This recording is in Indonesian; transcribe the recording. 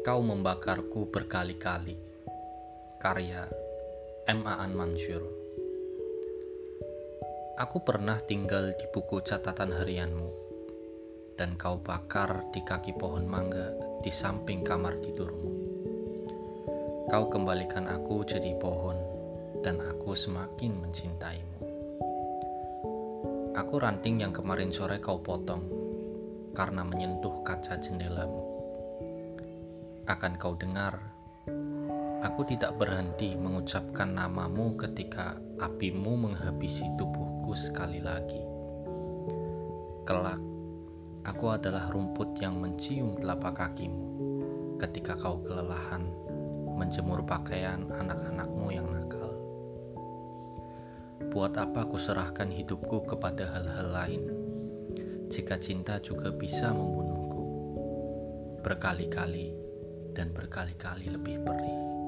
Kau membakarku berkali-kali. Karya M. Aan Mansur. Aku pernah tinggal di buku catatan harianmu, dan kau bakar di kaki pohon mangga di samping kamar tidurmu. Kau kembalikan aku jadi pohon, dan aku semakin mencintaimu. Aku ranting yang kemarin sore kau potong karena menyentuh kaca jendelamu. Akan kau dengar, aku tidak berhenti mengucapkan namamu ketika apimu menghabisi tubuhku sekali lagi. Kelak, aku adalah rumput yang mencium telapak kakimu ketika kau kelelahan menjemur pakaian anak-anakmu yang nakal. Buat apa aku serahkan hidupku kepada hal-hal lain jika cinta juga bisa membunuhku berkali-kali dan berkali-kali lebih perih.